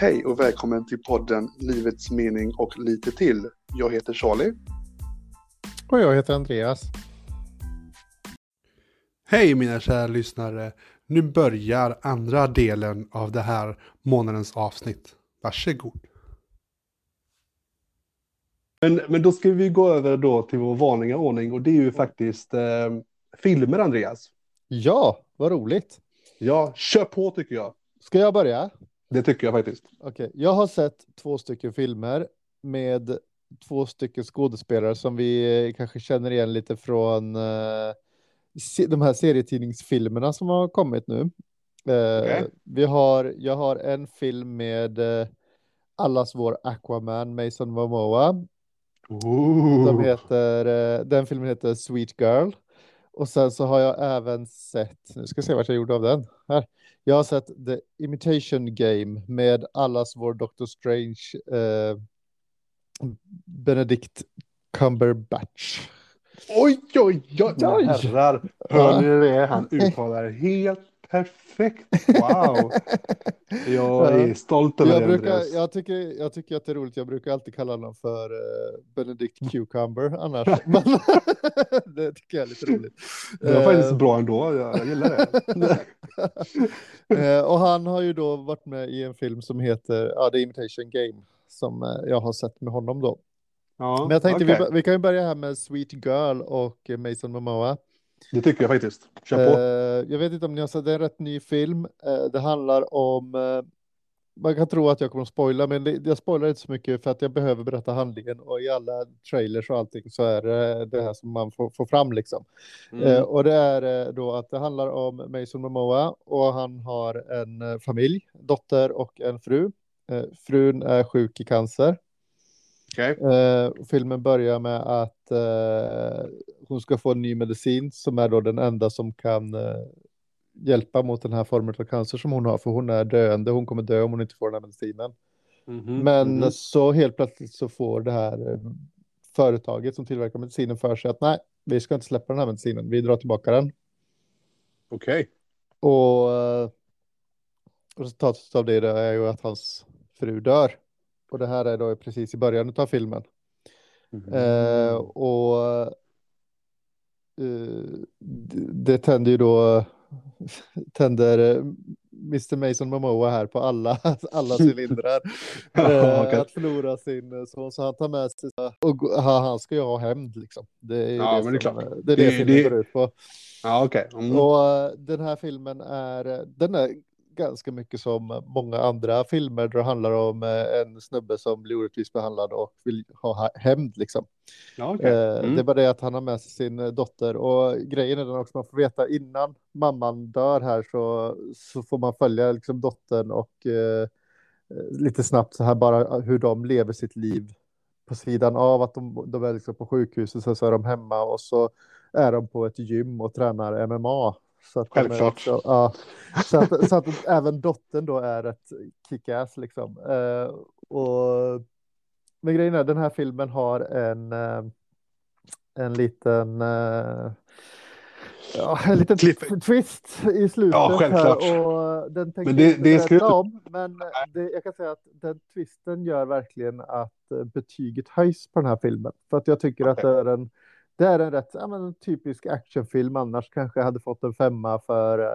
Hej och välkommen till podden Livets mening och lite till. Jag heter Charlie. Och jag heter Andreas. Hej mina kära lyssnare. Nu börjar andra delen av det här månadens avsnitt. Varsågod. Men, men då ska vi gå över då till vår vanliga ordning och det är ju faktiskt eh, filmer Andreas. Ja, vad roligt. Ja, kör på tycker jag. Ska jag börja? Det tycker jag faktiskt. Okej, jag har sett två stycken filmer med två stycken skådespelare som vi eh, kanske känner igen lite från se- de här serietidningsfilmerna som har kommit nu. Eh, Okej. Vi har, jag har en film med eh, allas vår Aquaman, Mason Momoa. Ooh. Som heter, den filmen heter Sweet Girl. Och sen så har jag även sett, nu ska jag se vad jag gjorde av den. Här. Jag har sett The Imitation Game med allas vår Doctor Strange, eh, Benedict Cumberbatch. Oj, oj, oj. Oj. herrar, hör ni det? Han uttalar helt perfekt. Wow. Jag är stolt över Jag, det brukar, Andreas. jag, tycker, jag tycker att det är roligt, jag brukar alltid kalla honom för eh, Benedict Cucumber annars. Men det tycker jag är lite roligt. Det var faktiskt Eh, bra ändå. Jag, jag gillar det. Eh, och han har ju då varit med i en film som heter ja, The Imitation Game som eh, jag har sett med honom då. Ja, Men jag tänkte okej. vi, vi kan ju börja här med Sweet Girl och Mason Momoa. Det tycker jag faktiskt. Kör på. Eh, jag vet inte om ni har sett, det är en rätt ny film. Det handlar om, man kan tro att jag kommer att spoila, men det, jag spoilar inte så mycket för att jag behöver berätta handlingen och i alla trailers och allting så är det det här som man får, får fram liksom. Mm. Eh, och det är eh, då att det handlar om Mason Momoa och han har en eh, familj, dotter och en fru. Eh, frun är sjuk i cancer. Okej. Eh, filmen börjar med att eh, hon ska få en ny medicin som är då den enda som kan hjälpa mot den här formen av cancer som hon har, för hon är döende, hon kommer dö om hon inte får den här medicinen. Mhm, Men mhm. så helt plötsligt så får det här eh, företaget som tillverkar medicinen för sig att nej, vi ska inte släppa den här medicinen, vi drar tillbaka den. Okej. Och eh, resultatet av det är ju att hans fru dör. Och det här är då precis i början av filmen. Mhm. Eh, och eh, det, det tänder ju då tänder eh, Mr. Mason Momoa här på alla, alla cylindrar. Okej. Att förlora sin eh, son, så han tar med sig och han, ska ju ha hämnd liksom. Det är Ja, det, men det är som, klart. det, är det, Det- filmen det- går ut på. Ja, okej. Mm. Och den här filmen är, den är ganska mycket som många andra filmer där det handlar om en snubbe som blir orättvist behandlad och vill ha ha hämnd liksom. Ja, okej. Eh, Mm. Det är bara det att han har med sig sin eh, dotter och grejen är den också man får veta innan mamman dör här så, så får man följa liksom dottern och eh, eh, lite snabbt så här bara hur de lever sitt liv på sidan av att de, de är liksom på sjukhuset sen så är de hemma och så är de på ett gym och tränar MMA. Så att Självklart. också- ja, så, att, så att även dottern då är ett kick-ass liksom. Eh, och, men grejen är den här filmen har en, eh, en liten eh, Ja, en liten Cliff- twist i slutet Ja, självklart. här och den tänkte Men det- jag inte det du- om. Men det, jag kan säga att den twisten gör verkligen att eh, betyget höjs på den här filmen. För att jag tycker att Okej. det är en, det är en rätt ja, men en typisk actionfilm. Annars kanske jag hade fått en femma för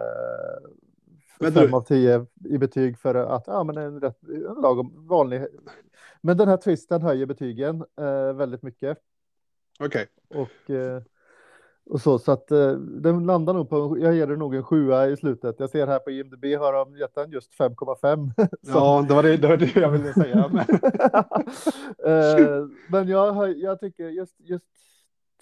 Men fem av tio i betyg för att ja, men en rätt en lagom vanlig. Men den här twisten höjer betygen eh, väldigt mycket. Okej. Och, eh, och så, så att eh, den landar nog på, jag ger den nog en sjua i slutet. Jag ser här på IMDB har de gett den just 5,5. Så- Ja, det var det, det var det jag ville säga. Men... Eh, Men jag, jag tycker just, just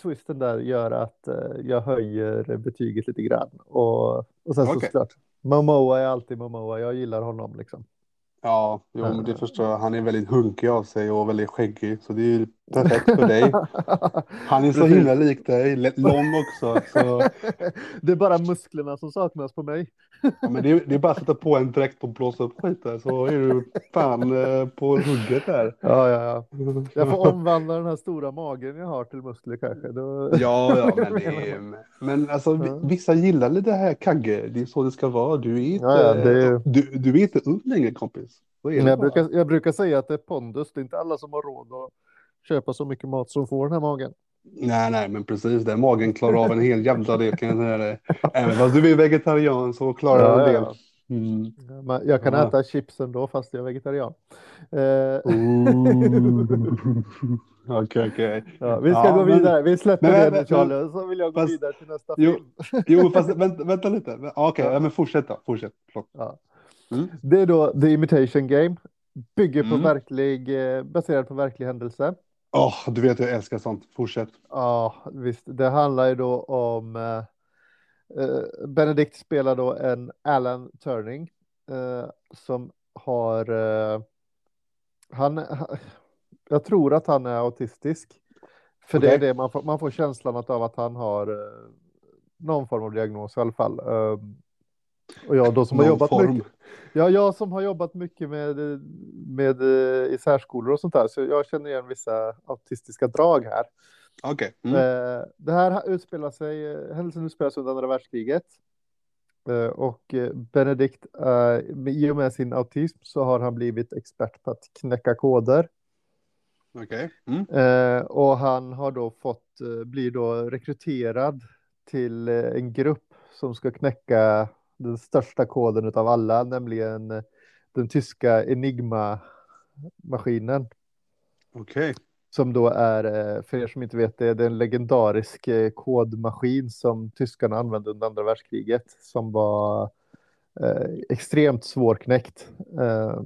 twisten där gör att eh, jag höjer betyget lite grann. Och, och sen så Okej. såklart, Momoa är alltid Momoa. Jag gillar honom liksom. Ja, jo, men det förstår jag. Han är väldigt hunkig av sig och väldigt skäggig. Så det är ju perfekt för dig. Han är så himla lik dig. Lång också. Så, Det är bara musklerna som saknas på mig. ja, men det, är, det är bara att sätta på en dräkt och blåsa upp skiten så är du fan eh, på hugget där. Ja, ja, ja. Jag får omvandla den här stora magen jag har till muskler kanske. Då... Ja, ja, men det är... Men alltså vissa gillar lite det här kagge. Det är så det ska vara. Du är inte, Ja, ja, det du, du är inte ung längre kompis. Jag, brukar, jag brukar säga att det är pondus. Det är inte alla som har råd att köpa så mycket mat som får den här magen. Nej, nej, men precis. Den magen klarar av en hel jävla del kan jag säga det. Även fast du är vegetarian så klarar den en del. Mm. Men jag kan Ja. äta chips ändå fast jag är vegetarian. Eh, Okej, okej. ja, vi ska Ja, gå men- vidare. Vi släpper men- det Charlie. Så vill jag gå fast- vidare till nästa Jo. film. Jo, fast vänta, vänta lite. Ja, Okej, ja, men fortsätt då. Fortsätt. Ja. Mm. Det är då The Imitation Game. Bygger på Mm. verklig, eh, baserad på verklig händelse. Åh, du vet jag älskar sånt. Fortsätt. Ja, visst. Det handlar ju då om eh, eh, Benedict spelar då en Alan Turning eh, som har eh, han, ha- jag tror att han är autistisk. För det är det man får, man får känslan av att han har eh, någon form av diagnos i alla fall. Eh, och jag då som har jobbat form. mycket. Ja, jag som har jobbat mycket med, med eh, i särskolor och sånt där, så jag känner igen vissa autistiska drag här. Okej. Mm. Eh, Det här utspelar sig, eh, händelsen utspelar sig under andra världskriget. Och med- i och med sin autism så har han blivit expert på att knäcka koder. Okej. Mm. Eh, Och han har då fått, blir då rekryterad till en grupp som ska knäcka den största koden av alla, nämligen eh, den tyska Enigma-maskinen. Okej. Som då är, eh, för er som inte vet det, det är en legendarisk eh, kodmaskin som tyskarna använde under andra världskriget. Som var eh, extremt svårknäckt. Eh,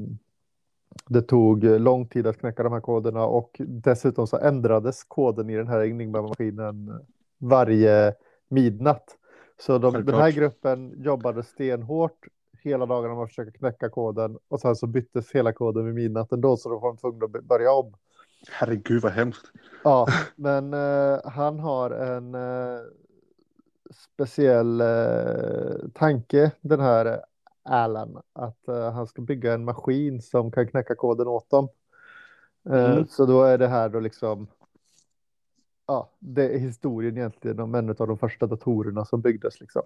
det tog lång tid att knäcka de här koderna och dessutom så ändrades koden i den här Enigma-maskinen varje midnatt. Så de, den här gruppen jobbade stenhårt hela dagarna med att försöka knäcka koden och sen så byttes hela koden vid midnatt ändå så de var tvungna att börja om. Herregud vad hemskt. Ja, men eh, han har en eh, speciell eh, tanke, den här Alan, att eh, han ska bygga en maskin som kan knäcka koden åt dem. Eh, Mm. Så då är det här då liksom, ja, det är historien egentligen om en av de första datorerna som byggdes liksom.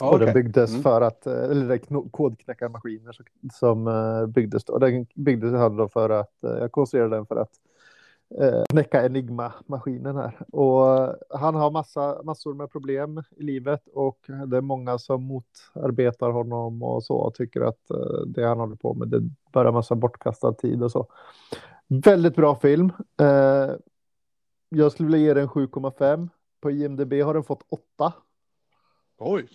Ja, Och den byggdes Mm. för att, eh, eller det är kodknäckarmaskiner som, som eh, byggdes då. Den byggdes han då för att, eh, jag konstruerade den för att eh, knäcka Enigma-maskinen här. Och han har massa, massor med problem i livet och det är många som motarbetar honom och så och tycker att eh, det han håller på med det bara massa bortkastad tid och så. Väldigt bra film. Eh, jag skulle vilja ge den 7,5. På IMDB har den fått 8. Oj.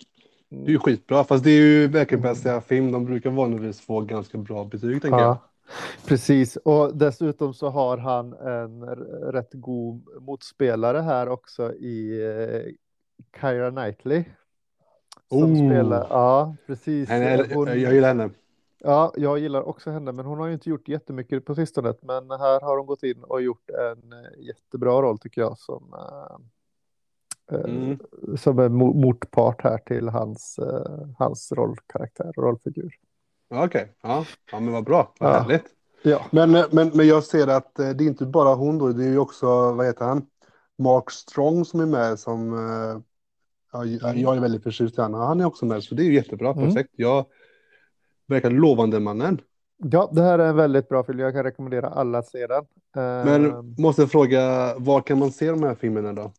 Det är ju skitbra. Fast det är ju verkligen bästa film. De brukar vanligtvis få ganska bra betyg tänker jag. Ja, precis. Och dessutom så har han en rätt god motspelare här också i eh, Keira Knightley. Som Oh. spelar, ja precis. Henne, Hon, jag, jag gillar henne. Ja, jag gillar också henne, men hon har ju inte gjort jättemycket på sistone. Men här har hon gått in och gjort en eh, jättebra roll tycker jag som, eh, eh, Mm. som är mo- motpart här till hans, eh, hans rollkaraktär och rollfigur. Okej, ja. ja men vad bra. Vad Ja. härligt. Ja. Men, men, men jag ser att det är inte bara hon då. Det är ju också, vad heter han? Mark Strong som är med som... Ja, jag jag är väldigt förtjust i honom. Han är också med så det är ju jättebra. Mm. Perfekt. Jag verkar lovande mannen. Ja, det här är en väldigt bra film. Jag kan rekommendera alla att se den. Eh, Men måste fråga, var kan man se de här filmerna då?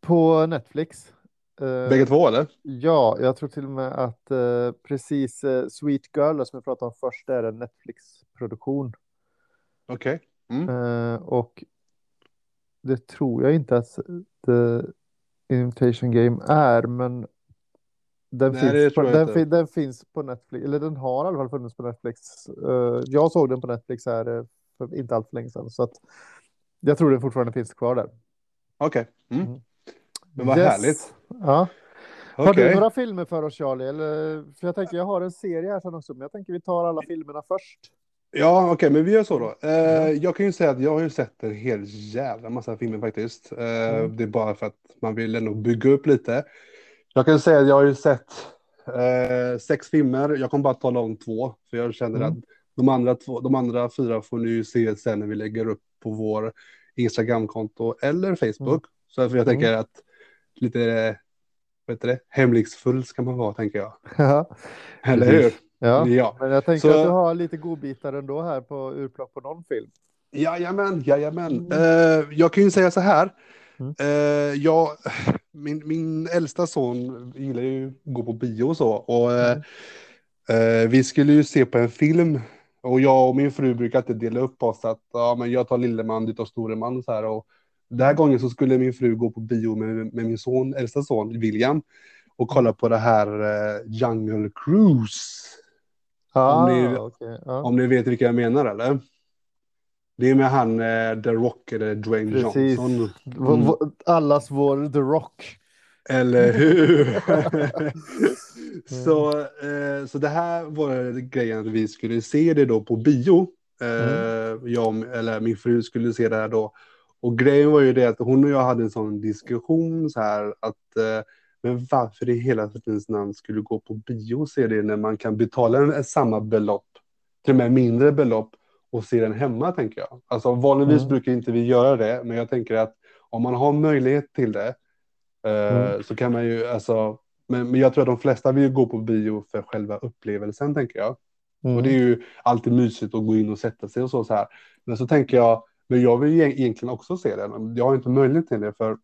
På Netflix. Eh, Bägge två eller? Ja, jag tror till och med att eh, precis eh, Sweet Girl som jag pratade om först är en Netflix-produktion. Okej. Mm. Eh, och det tror jag inte att The Invitation Game är, men den, Nej, finns, på, den, fin- den finns på Netflix, eller den har i alla fall funnits på Netflix. Eh, jag såg den på Netflix här eh, för inte allt för länge sedan, så att jag tror den fortfarande finns kvar där. Okej. Mm. Mm. Men vad härligt. Ja. Har Okej. du några filmer för oss Charlie? Eller, för jag tänker jag har en serie här sen också, men jag tänker vi tar alla filmerna först. Ja, okej, men vi gör så då. Eh, Jag kan ju säga att jag har ju sett en hel jävla massa filmer faktiskt. Eh, Mm. Det är bara för att man vill ändå bygga upp lite. Jag kan säga att jag har ju sett eh, sex filmer. Jag kommer bara tala om två, för jag känner Mm. att de andra, två, de andra fyra får ni ju se sen när vi lägger upp på vår Instagramkonto eller Facebook. Så därför jag Mm. tänker att lite, vad heter det, hemlighetsfull ska man vara, tänker jag. Ja, Eller hur? Ja, Ja. men jag tänker Så- att du har lite godbitar ändå här på urplock på någon film. Jajamän, jajamän. Mm. Eh, jag kan ju säga så här. Mm. Eh, jag, min, min äldsta son gillar ju att gå på bio och så. Och, eh, Mm. eh, vi skulle ju se på en film. Och jag och min fru brukar alltid dela upp oss. Att ja, men jag tar lilleman, du tar storeman. Och så här, och den här gången så skulle min fru gå på bio med, med min son, äldsta son William. Och kolla på det här eh, Jungle Cruise. Ah, ni- okej. Ja. Om ni vet vilka jag menar eller? Det är med han eh, The Rock eller Dwayne Precis. Johnson. V- Allas vår The Rock. Eller hur? så, eh, så det här var grejen att vi skulle se det då på bio. Eh, jag, eller min fru skulle se det här då. Och grejen var ju det att hon och jag hade en sån diskussion så här att eh, men varför i hela fridens namn skulle gå på bio och se det när man kan betala en, samma belopp, till och med mindre belopp och se den hemma tänker jag. Alltså vanligtvis Mm. brukar inte vi göra det, men jag tänker att om man har möjlighet till det eh, Mm. så kan man ju alltså, men, men jag tror att de flesta vill gå på bio för själva upplevelsen tänker jag. Mm. Och det är ju alltid mysigt att gå in och sätta sig och så, så här. Men så tänker jag, men jag vill ju egentligen också se den. Jag har inte möjlighet till det för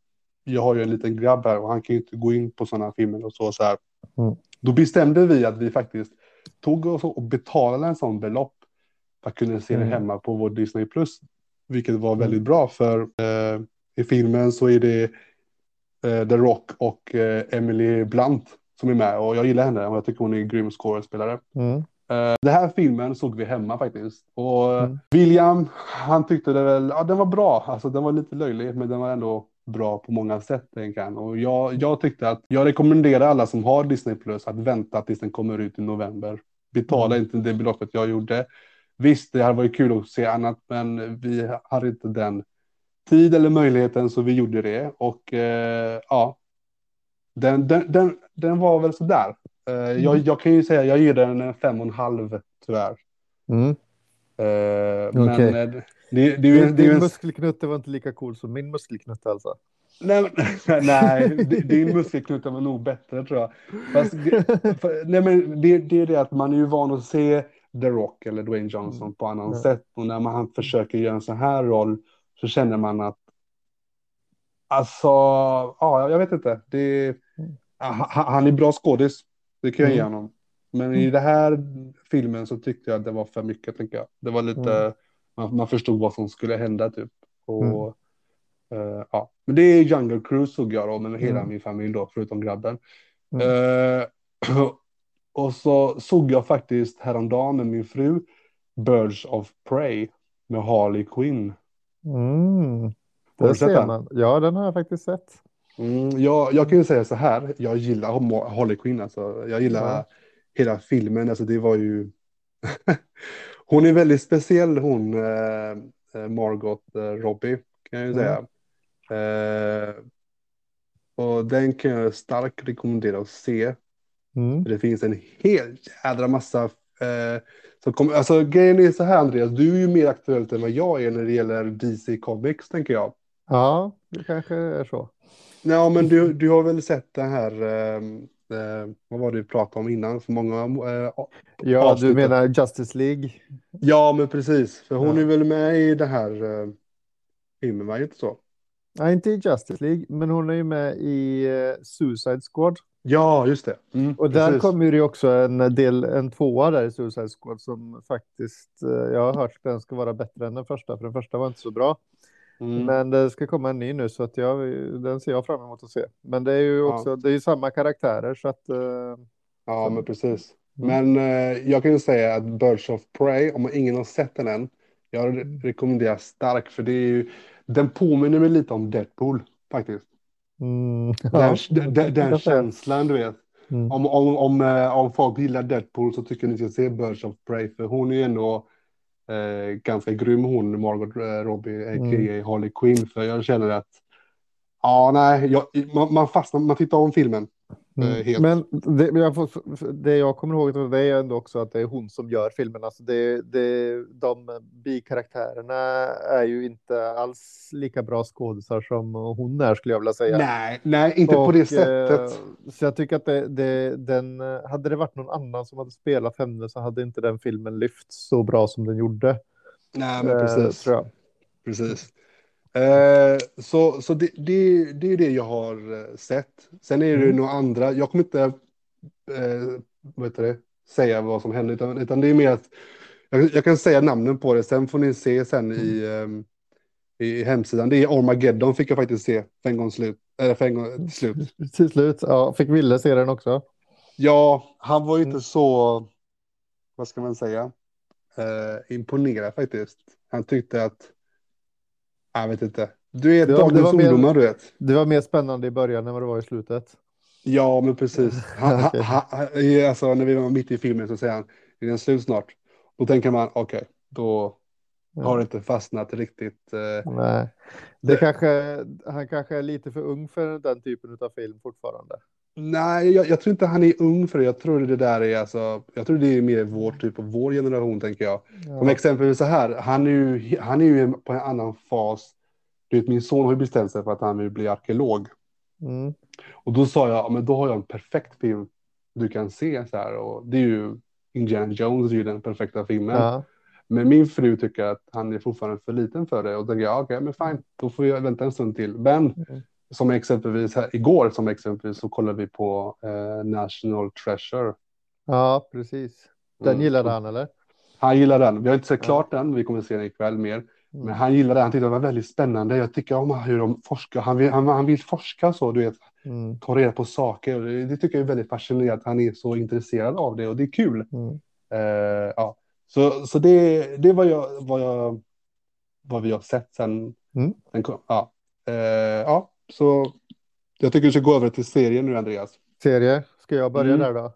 jag har ju en liten grabb här och han kan ju inte gå in på sådana filmer och så. så här. Mm. Då bestämde vi att vi faktiskt tog oss och betalade en sån belopp att kunna se Mm. det hemma på vår Disney Plus. Vilket var väldigt bra för eh, i filmen så är det eh, The Rock och eh, Emily Blunt som är med och jag gillar henne och jag tycker hon är en grym skådespelare. Mm. Den här filmen såg vi hemma faktiskt. Och eh, Mm. William, han tyckte det väl, ja den var bra. Alltså den var lite löjlig, men den var ändå bra på många sätt. tänker han. Och jag, jag tyckte att, jag rekommenderar alla som har Disney Plus att vänta tills den kommer ut i november. Betala Mm. inte det beloppet jag gjorde. Visst, det hade varit kul att se annat, men vi hade inte den tid eller möjligheten så vi gjorde det. Och eh, ja, den, den, den, den var väl sådär. Eh, jag, Mm. jag kan ju säga, jag ger den en fem och en halv tyvärr. Mm. Eh, Okej. Men eh, det, det, det, Din, det muskelknutte var inte lika cool som min muskelknutte alltså. Nej, men- nej di- din muskelknuta var nog bättre tror jag. Fast, för, nej, men det, det är det att man är ju van att se The Rock eller Dwayne Johnson på annan Ja. sätt. Och när man han försöker göra en sån här roll så känner man att Alltså, ja, jag vet inte. Det, ha- han är bra skådis. Det kan jag ge Mm. honom. Men i den här filmen så tyckte jag att det var för mycket, tänker jag. Det var lite, Mm. man, man förstod vad som skulle hända typ. Och, Mm. eh, ja. Men det är Jungle Cruise såg jag då, med hela Mm. min familj då, förutom grabben. Mm. Eh, och så såg jag faktiskt häromdagen med min fru Birds of Prey med Harley Quinn. Mm. Det ser man. Ja, den har jag faktiskt sett. Mm, jag, jag kan ju säga så här, jag gillar Har- Harley Quinn alltså. Jag gillar Ja. hela filmen, alltså det var ju... hon är väldigt speciell hon, eh, eh, Margot eh, Robbie, kan jag ju Mm. säga. Eh, och den kan jag starkt rekommendera att se. Mm. För det finns en hel jädra massa... Eh, som kommer, alltså grejen är så här Andreas, du är ju mer aktuellt än vad jag är när det gäller DC Comics tänker jag. Ja, det kanske är så. Ja, men du, du har väl sett det här, eh, eh, vad var det vi pratade om innan, för många, eh, Ja, Avsluta. du menar Justice League? ja men precis, för hon Ja. är väl med i det här eh, filmen, va? Inte så? Nej, inte i Justice League, men hon är ju med i eh, Suicide Squad. Ja, just det. Mm, Och där precis. kommer ju också en del, en tvåa där i Suicide Squad som faktiskt, eh, jag har hört att den ska vara bättre än den första, för den första var inte så bra. Mm. Men det ska komma en ny nu så att jag, den ser jag fram emot att se. Men det är ju Ja. också, det är ju samma karaktärer så att... eh, Ja, så- men precis. Mm. Men eh, jag kan ju säga att Birds of Prey, om ingen har sett den än, jag re- rekommenderar starkt, för det är ju, den påminner mig lite om Deadpool, faktiskt. Mm, Den, ja, den, den, känslan, du vet. Mm. Om, om, om, eh, om folk gillar Deadpool så tycker ni ska se Birds of Prey, för hon är ju ändå eh, ganska grym hon, Margot eh, Robbie, a.k.a. Mm. Harley Quinn, för jag känner att Ja, nej, jag, man, man fastnar, man tittar om filmen. Eh, Mm. helt. Men det, jag får, det jag kommer ihåg det är ändå också att det är hon som gör filmen. Alltså det, det, de bikaraktärerna är ju inte alls lika bra skådisar som hon är skulle jag vilja säga. Nej, nej, inte på Och, det eh, sättet. så jag tycker att det, det, den, hade det varit någon annan som hade spelat henne så hade inte den filmen lyft så bra som den gjorde. Nej, men Eh, precis. jag. precis. Eh, så så det, det, det är det jag har eh, sett. Sen är det Mm. några andra. Jag kommer inte eh, vad det, säga vad som hände, utan, utan det är mer att jag, jag kan säga namnen på det. Sen får ni se sen i, Mm. eh, i hemsidan. Det är Armageddon fick jag faktiskt se för en gång slut. Eller för en gång till slut. Till slut, ja, fick Ville se den också. Ja, han var ju inte Mm. så, vad ska man säga, eh, imponerad faktiskt. Han tyckte att, jag vet inte, du vet Det var- det dagens var mer- ungdomar du vet. Det var mer spännande i början än vad det var i slutet. Ja, men precis. Han, han, han, i- alltså, när vi var mitt i filmen så säger han, är den slut snart? Då tänker man, okej, då har det inte fastnat riktigt. Eh, Nej. Det kanske, han kanske är lite för ung för den typen av film fortfarande. Nej, jag, jag tror inte han är ung för det. Jag tror det där är alltså, jag tror det är mer vår typ av vår generation tänker jag. Ja. exempelvis så här, han är ju, han är ju på en annan fas. Du vet, min son har ju bestämt sig för att han vill bli arkeolog. Mm. Och då sa jag, "Ja, men då har jag en perfekt film du kan se så här. Och det är ju Indiana Jones är ju den perfekta filmen. Ja. Men min fru tycker att han är fortfarande för liten för det. Och då tänker jag, okej, men fine, då får jag vänta en stund till. Men Mm. Som exempelvis här, igår som exempelvis så kollade vi på eh, National Treasure. ja, precis. Den Mm. gillade han eller? Han gillar den. Vi har inte sett Ja. klart den, vi kommer se den ikväll mer. Mm. Men han gillade den, han tyckte det var väldigt spännande. Jag tycker om hur de forskar. Han vill, han, han vill forska så, du vet, Mm. ta reda på saker. Det, tycker jag är väldigt fascinerande att han är så intresserad av det och det är kul. Mm. Eh, ja. Så, så det, det vad, jag, vad, jag, vad vi har sett sen. Mm. kom, ja. Eh, ja, så jag tycker vi ska gå över till serien nu, Andreas. Serie, ska jag börja Mm. där då?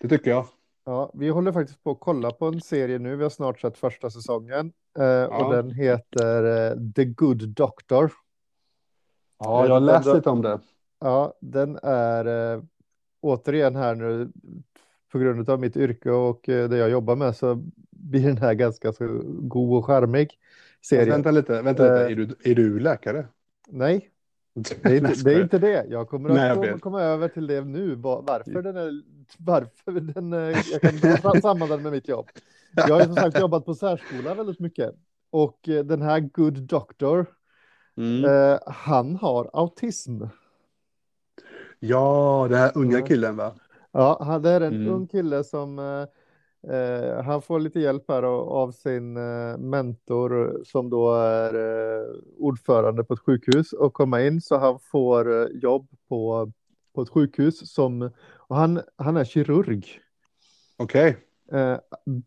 Det tycker jag. Ja, vi håller faktiskt på att kolla på en serie nu. Vi har snart sett första säsongen eh, och den heter eh, The Good Doctor. Ja, jag har läst lite om det. Ja, den är eh, återigen här nu på grund av mitt yrke och eh, det jag jobbar med så blir den här ganska så god och charmig Fast serie. Vänta lite, vänta lite. Eh. Är du, är du läkare? Nej, det är, inte, det är inte det. Jag kommer Nej, jag att vet. komma över till det nu. va- Varför den är, varför den jag kan samman den med mitt jobb. Jag har som sagt jobbat på särskola väldigt mycket och eh, den här Good Doctor, Mm. eh, han har autism. Ja, den här unga killen va? Ja, det är en Mm. ung kille som eh, han får lite hjälp här av, av sin eh, mentor som då är eh, ordförande på ett sjukhus och komma in så han får jobb på, på ett sjukhus som och han, han är kirurg. Okej. Eh,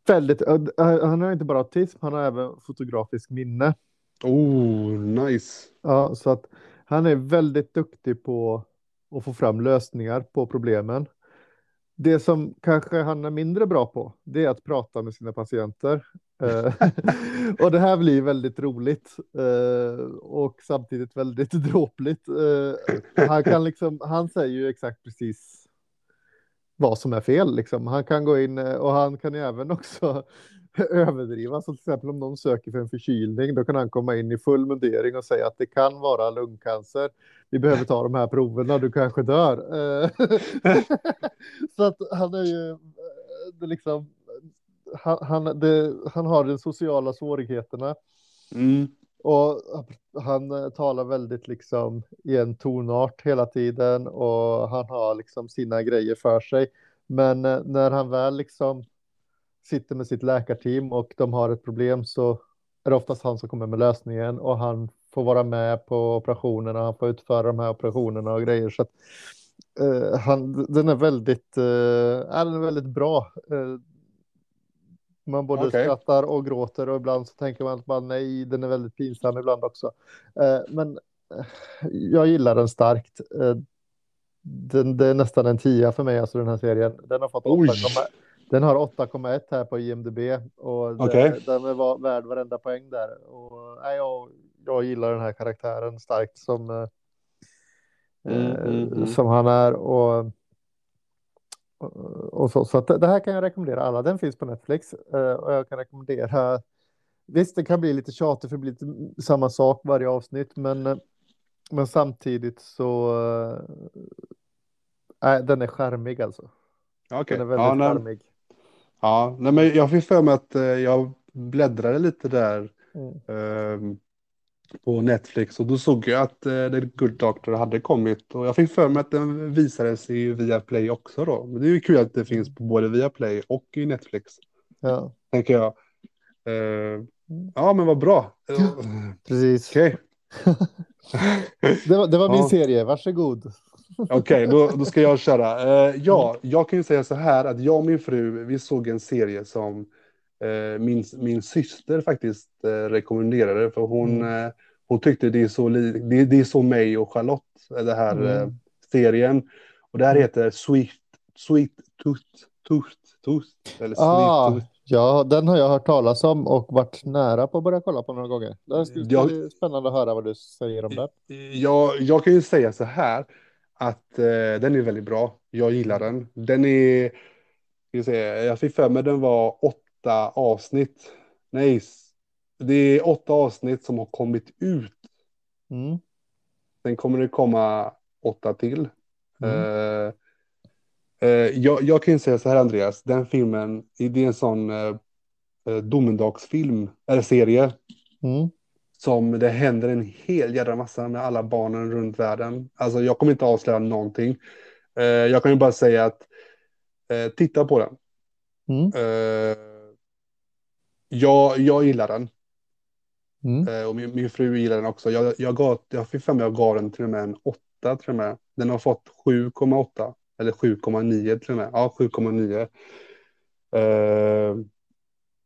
väldigt, han har inte bara autism, han har även fotografisk minne. Oh, nice. Ja, så att han är väldigt duktig på att få fram lösningar på problemen. Det som kanske han är mindre bra på, det är att prata med sina patienter. Eh, och det här blir väldigt roligt eh, och samtidigt väldigt dråpligt. Eh, han kan liksom, han säger ju exakt precis vad som är fel liksom. Han kan gå in och han kan ju även också överdriva. Så till exempel om någon söker för en förkylning, då kan han komma in i full mundering och säga att det kan vara lungcancer. Vi behöver ta de här proverna, du kanske dör. Eh, så att han är ju, eh, det liksom, han, han, det, han har de sociala svårigheterna. Mm. Och han eh, talar väldigt liksom i en tonart hela tiden och han har liksom sina grejer för sig. Men när han väl liksom sitter med sitt läkarteam och de har ett problem så är det oftast han som kommer med lösningen och han får vara med på operationerna, han får utföra de här operationerna och grejer. Så att, eh, han, den, är väldigt, eh, den är väldigt bra. Eh, man både okay. skrattar och gråter och ibland så tänker man att man nej, den är väldigt pinsam ibland också. Eh, men eh, jag gillar den starkt. Eh, den, det är nästan en tia för mig, alltså den här serien. Den har fått 8,1 den har 8,1 här på IMDB och den, Okej. den är värd varenda poäng där. Och, nej, jag, jag gillar den här karaktären starkt som, eh, Mm, eh, mm, mm. som han är. Och, och så, så att det här kan jag rekommendera alla. Den finns på Netflix eh, och jag kan rekommendera. Visst, det kan bli lite tjatigt för det blir lite samma sak varje avsnitt, men, eh, men samtidigt så Nej, den är charmig alltså. Okej. Den är väldigt Ja, nej, charmig. Ja, nej, men jag fick för mig att eh, jag bläddrade lite där Mm. ehm, på Netflix och då såg jag att eh, The Good Doctor hade kommit och jag fick för mig att den visades i Viaplay också då. Men det är ju kul att det finns på både Viaplay och i Netflix, Ja, tänker jag. Eh, ja, men vad bra. Eh, precis. Okej, Det var, det var min Ja. serie, varsågod. Okej, då, då ska jag köra. Eh, ja, jag kan ju säga så här att jag och min fru, vi såg en serie som eh, min, min syster faktiskt eh, rekommenderade. För hon, eh, hon tyckte det är, så li, det, det är så mig och Charlotte, det här Mm. serien. Och det här heter Sweet, Sweet Tooth, Tooth, Tooth, eller Sweet Ah, Tooth. ja, den har jag hört talas om och varit nära på att börja kolla på några gånger. Det skulle Jag- bli spännande att höra vad du säger om den. Jag, jag kan ju säga så här att eh, den är väldigt bra. Jag gillar den. Den är, vi se, jag fick för mig den var åtta avsnitt. Nej, det är åtta avsnitt som har kommit ut. Mm. Sen kommer det komma åtta till. Mm. Eh, eh, jag, jag kan ju säga så här Andreas, den filmen, det är en sån eh, eh, domedagsfilm, eller serie Mm. Som det händer en hel jävla massa med alla barnen runt världen. Alltså jag kommer inte avslöja någonting. Eh, jag kan ju bara säga att eh, titta på den. Mm. Eh, jag, jag gillar den Mm. eh, och min, min fru gillar den också. Jag, jag, gav, jag fick för mig jag gav den till och med en 8 till och med. Den har fått 7,8 eller 7,9 till och med. Ja, 7,9. Eh,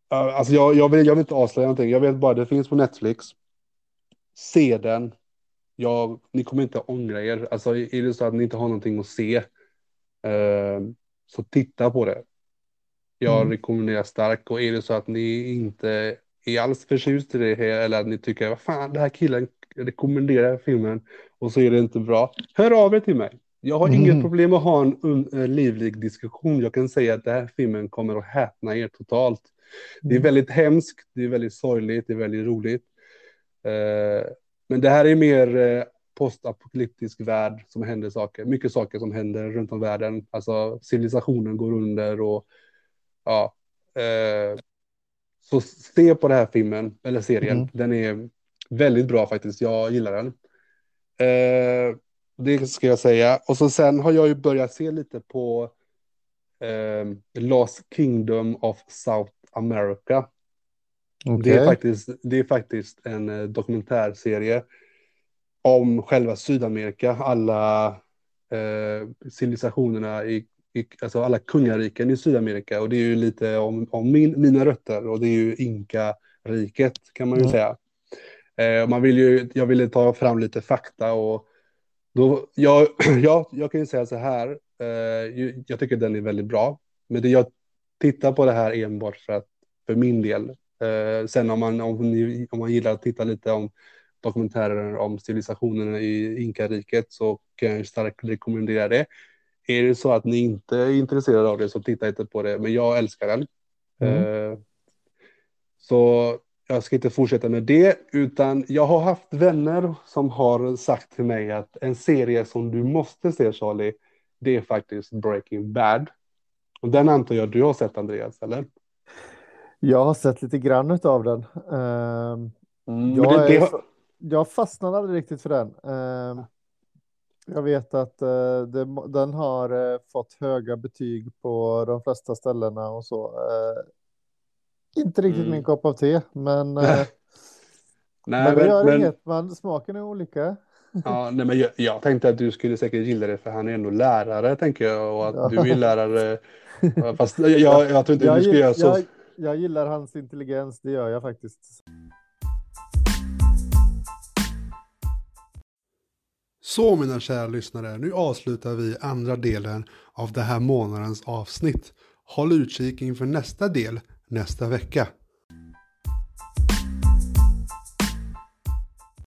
alltså jag, jag, vill, jag vill inte avslöja någonting. Jag vet bara det finns på Netflix. Se den. Jag, ni kommer inte ångra er. Alltså är det så att ni inte har någonting att se. eh, så titta på det. Jag Mm. rekommenderar starkt. Och är det så att ni inte är alls förtjust i det här, eller att ni tycker vad fan, den här killen rekommenderar filmen och så är det inte bra. Hör av er till mig. Jag har Mm. inget problem att ha en eh, livlig diskussion. Jag kan säga att den här filmen kommer att häpna er totalt. Det är Mm. väldigt hemskt, det är väldigt sorgligt, det är väldigt roligt. Eh, men det här är mer eh, postapokalyptisk värld som händer saker. Mycket saker som händer runt om världen. Alltså civilisationen går under och ja. Eh, så se på den här filmen, eller serien. Mm. Den är väldigt bra faktiskt. Jag gillar den. Eh, det ska jag säga. Och så sen har jag ju börjat se lite på eh, Lost Kingdom of South America. Det, är faktiskt, det är faktiskt en eh, dokumentärserie om själva Sydamerika, alla eh, civilisationerna i, i, alltså alla kungariken i Sydamerika. Och det är ju lite om, om min, mina rötter och det är ju Inka-riket kan man ju Mm. säga. Eh, man vill ju, jag ville ta fram lite fakta och då, jag, ja, jag kan ju säga så här, eh, jag tycker den är väldigt bra. Men det jag tittar på det här enbart för att, för min del. Eh, sen om man, om, ni, om man gillar att titta lite om dokumentärer om civilisationerna i Inkariket så kan jag starkt rekommendera det. Är det så att ni inte är intresserade av det så titta inte på det, men jag älskar den. Mm. Eh, så jag ska inte fortsätta med det, utan jag har haft vänner som har sagt till mig att en serie som du måste se, Charlie, det är faktiskt Breaking Bad. Och den antar jag du har sett, Andreas, eller? Jag har sett lite grann av den. Ehm, Mm, Jag det, det är jag fastnade aldrig riktigt för den. Ehm, jag vet att eh, det, den har eh, fått höga betyg på de flesta ställena och så. Eh, inte riktigt Mm. min kopp av te, men, Nej, men det men, gör men, inget. Man, smaken är olika. ja, nej, men jag, jag tänkte att du skulle säkert gilla det för han är ändå lärare, tänker jag, och att Ja. du är lärare. Fast jag, jag, jag tror inte Jag, du gill- göra så. jag, jag gillar hans intelligens, det gör jag faktiskt. Så mina kära lyssnare, nu avslutar vi andra delen av det här månadens avsnitt. Håll utkik inför nästa del nästa vecka.